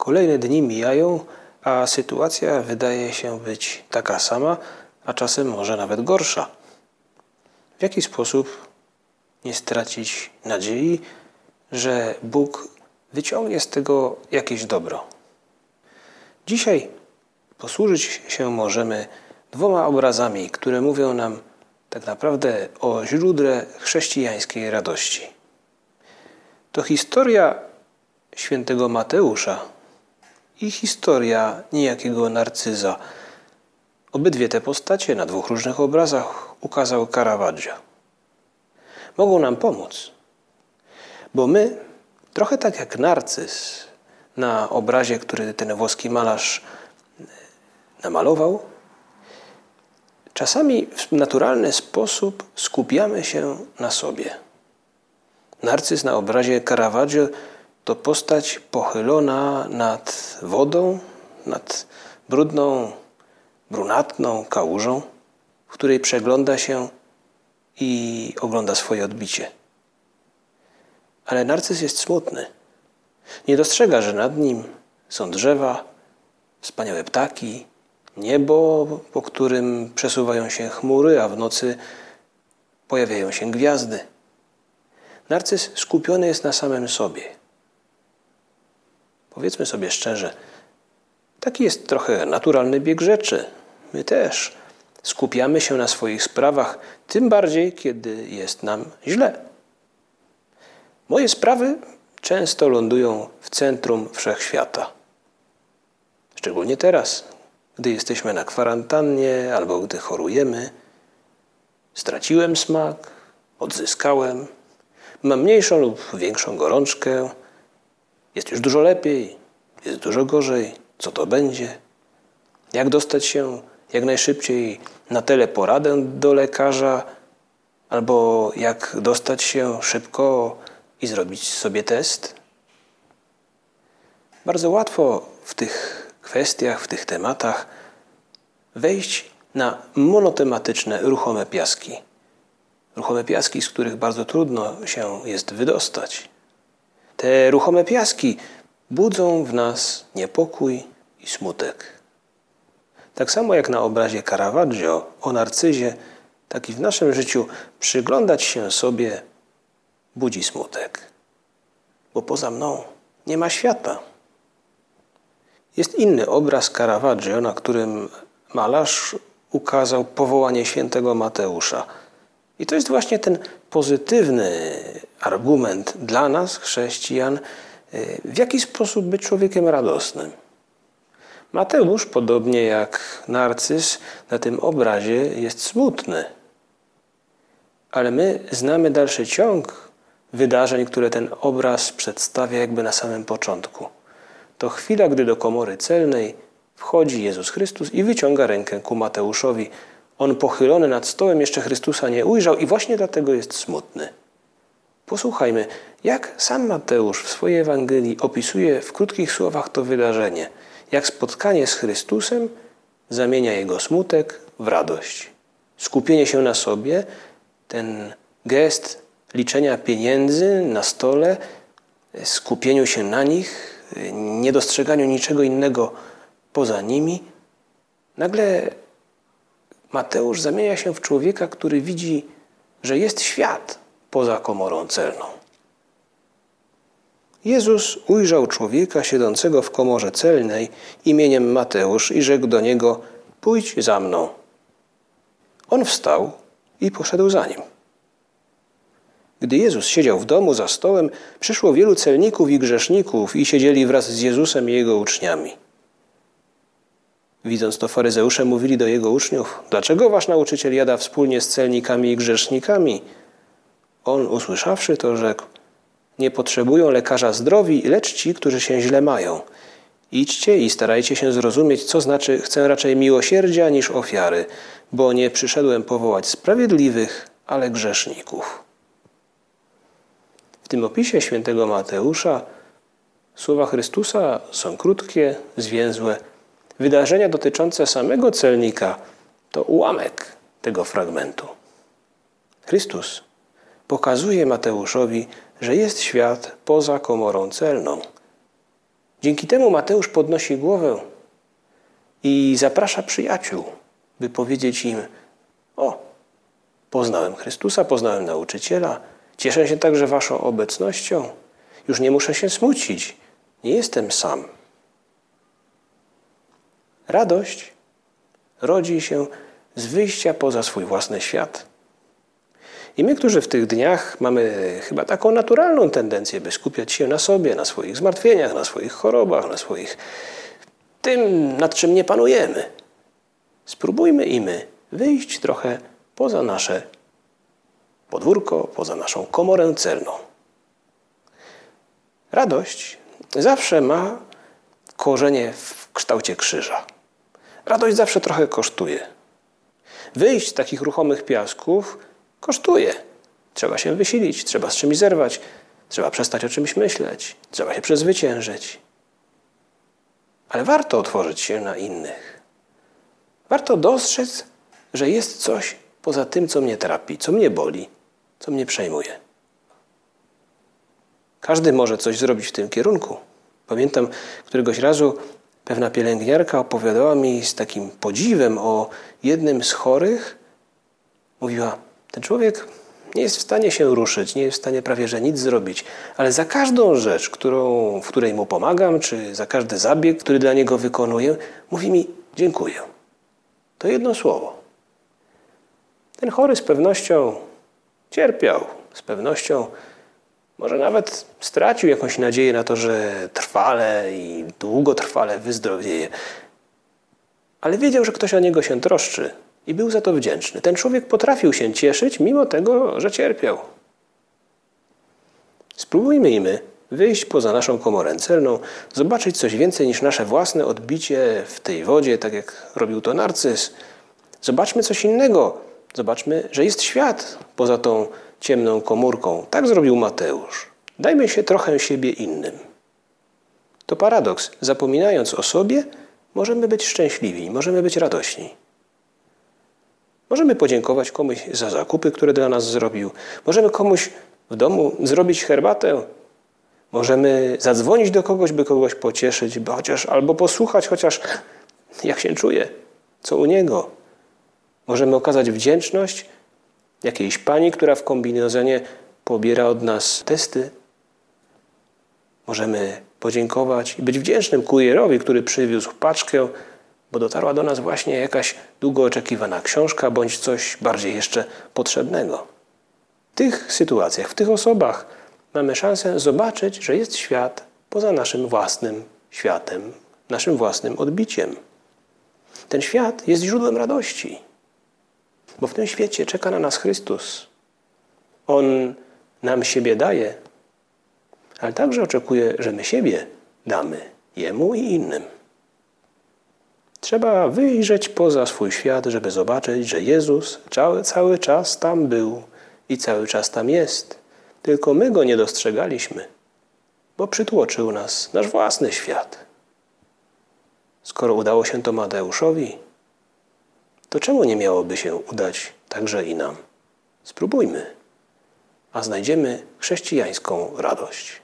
Kolejne dni mijają, a sytuacja wydaje się być taka sama, a czasem może nawet gorsza. W jaki sposób nie stracić nadziei, że Bóg wyciągnie z tego jakieś dobro? Dzisiaj posłużyć się możemy dwoma obrazami, które mówią nam tak naprawdę o źródle chrześcijańskiej radości. To historia świętego Mateusza i historia niejakiego Narcyza. Obydwie te postacie na dwóch różnych obrazach ukazał Caravaggio. Mogą nam pomóc, bo my, trochę tak jak Narcyz na obrazie, który ten włoski malarz namalował, czasami w naturalny sposób skupiamy się na sobie. Narcyz na obrazie Caravaggio to postać pochylona nad wodą, nad brudną, brunatną kałużą, w której przegląda się i ogląda swoje odbicie. Ale narcyz jest smutny. Nie dostrzega, że nad nim są drzewa, wspaniałe ptaki, niebo, po którym przesuwają się chmury, a w nocy pojawiają się gwiazdy. Narcyz skupiony jest na samym sobie. Powiedzmy sobie szczerze, taki jest trochę naturalny bieg rzeczy. My też skupiamy się na swoich sprawach, tym bardziej, kiedy jest nam źle. Moje sprawy często lądują w centrum wszechświata. Szczególnie teraz, gdy jesteśmy na kwarantannie albo gdy chorujemy. Straciłem smak, odzyskałem, mam mniejszą lub większą gorączkę, jest już dużo lepiej, jest dużo gorzej, co to będzie? Jak dostać się jak najszybciej na teleporadę do lekarza, albo jak dostać się szybko i zrobić sobie test? Bardzo łatwo w tych kwestiach, w tych tematach wejść na monotematyczne, ruchome piaski. Ruchome piaski, z których bardzo trudno się jest wydostać. Te ruchome piaski budzą w nas niepokój i smutek. Tak samo jak na obrazie Caravaggio o narcyzie, tak i w naszym życiu przyglądać się sobie budzi smutek. Bo poza mną nie ma świata. Jest inny obraz Caravaggio, na którym malarz ukazał powołanie świętego Mateusza. I to jest właśnie ten pozytywny argument dla nas, chrześcijan, w jaki sposób być człowiekiem radosnym. Mateusz, podobnie jak Narcyz, na tym obrazie jest smutny. Ale my znamy dalszy ciąg wydarzeń, które ten obraz przedstawia jakby na samym początku to chwila, gdy do komory celnej wchodzi Jezus Chrystus i wyciąga rękę ku Mateuszowi. On pochylony nad stołem jeszcze Chrystusa nie ujrzał i właśnie dlatego jest smutny. Posłuchajmy, jak sam Mateusz w swojej Ewangelii opisuje w krótkich słowach to wydarzenie, jak spotkanie z Chrystusem zamienia jego smutek w radość. Skupienie się na sobie, ten gest liczenia pieniędzy na stole, skupieniu się na nich, niedostrzeganiu niczego innego poza nimi, nagle Mateusz zamienia się w człowieka, który widzi, że jest świat poza komorą celną. Jezus ujrzał człowieka siedzącego w komorze celnej imieniem Mateusz i rzekł do niego: Pójdź za mną. On wstał i poszedł za nim. Gdy Jezus siedział w domu za stołem, przyszło wielu celników i grzeszników i siedzieli wraz z Jezusem i jego uczniami. Widząc to, faryzeusze mówili do jego uczniów: Dlaczego wasz nauczyciel jada wspólnie z celnikami i grzesznikami? On, usłyszawszy to, rzekł: Nie potrzebują lekarza zdrowi, lecz ci, którzy się źle mają. Idźcie i starajcie się zrozumieć, co znaczy chcę raczej miłosierdzia niż ofiary, bo nie przyszedłem powołać sprawiedliwych, ale grzeszników tym opisie świętego Mateusza słowa Chrystusa są krótkie, zwięzłe. Wydarzenia dotyczące samego celnika to ułamek tego fragmentu. Chrystus pokazuje Mateuszowi, że jest świat poza komorą celną. Dzięki temu Mateusz podnosi głowę i zaprasza przyjaciół, by powiedzieć im: O, poznałem Chrystusa, poznałem nauczyciela, cieszę się także Waszą obecnością, już nie muszę się smucić, nie jestem sam. Radość rodzi się z wyjścia poza swój własny świat. I my, którzy w tych dniach mamy chyba taką naturalną tendencję, by skupiać się na sobie, na swoich zmartwieniach, na swoich chorobach, na swoich tym, nad czym nie panujemy, spróbujmy i my wyjść trochę poza nasze podwórko, poza naszą komorę celną. Radość zawsze ma korzenie w kształcie krzyża. Radość zawsze trochę kosztuje. Wyjść z takich ruchomych piasków kosztuje. Trzeba się wysilić, trzeba z czymś zerwać, trzeba przestać o czymś myśleć, trzeba się przezwyciężyć. Ale warto otworzyć się na innych. Warto dostrzec, że jest coś poza tym, co mnie trapi, co mnie boli, co mnie przejmuje. Każdy może coś zrobić w tym kierunku. Pamiętam któregoś razu pewna pielęgniarka opowiadała mi z takim podziwem o jednym z chorych. Mówiła, ten człowiek nie jest w stanie się ruszyć, nie jest w stanie prawie że nic zrobić, ale za każdą rzecz, którą, w której mu pomagam, czy za każdy zabieg, który dla niego wykonuję, mówi mi dziękuję. To jedno słowo. Ten chory z pewnością cierpiał, z pewnością może nawet stracił jakąś nadzieję na to, że trwale i długotrwale wyzdrowieje. Ale wiedział, że ktoś o niego się troszczy i był za to wdzięczny. Ten człowiek potrafił się cieszyć, mimo tego, że cierpiał. Spróbujmy i my wyjść poza naszą komorę celną, zobaczyć coś więcej niż nasze własne odbicie w tej wodzie, tak jak robił to narcyz. Zobaczmy coś innego. Zobaczmy, że jest świat poza tą ciemną komórką. Tak zrobił Mateusz. Dajmy się trochę siebie innym. To paradoks. Zapominając o sobie, możemy być szczęśliwi, możemy być radośni. Możemy podziękować komuś za zakupy, które dla nas zrobił. Możemy komuś w domu zrobić herbatę. Możemy zadzwonić do kogoś, by kogoś pocieszyć, by chociaż albo posłuchać, chociaż jak się czuje, co u niego. Możemy okazać wdzięczność jakiejś pani, która w kombinezonie pobiera od nas testy. Możemy podziękować i być wdzięcznym kurierowi, który przywiózł paczkę, bo dotarła do nas właśnie jakaś długo oczekiwana książka bądź coś bardziej jeszcze potrzebnego. W tych sytuacjach, w tych osobach mamy szansę zobaczyć, że jest świat poza naszym własnym światem, naszym własnym odbiciem. Ten świat jest źródłem radości. Bo w tym świecie czeka na nas Chrystus. On nam siebie daje, ale także oczekuje, że my siebie damy Jemu i innym. Trzeba wyjrzeć poza swój świat, żeby zobaczyć, że Jezus cały, cały czas tam był i cały czas tam jest. Tylko my go nie dostrzegaliśmy, bo przytłoczył nas nasz własny świat. Skoro udało się to Mateuszowi, to czemu nie miałoby się udać także i nam? Spróbujmy, a znajdziemy chrześcijańską radość.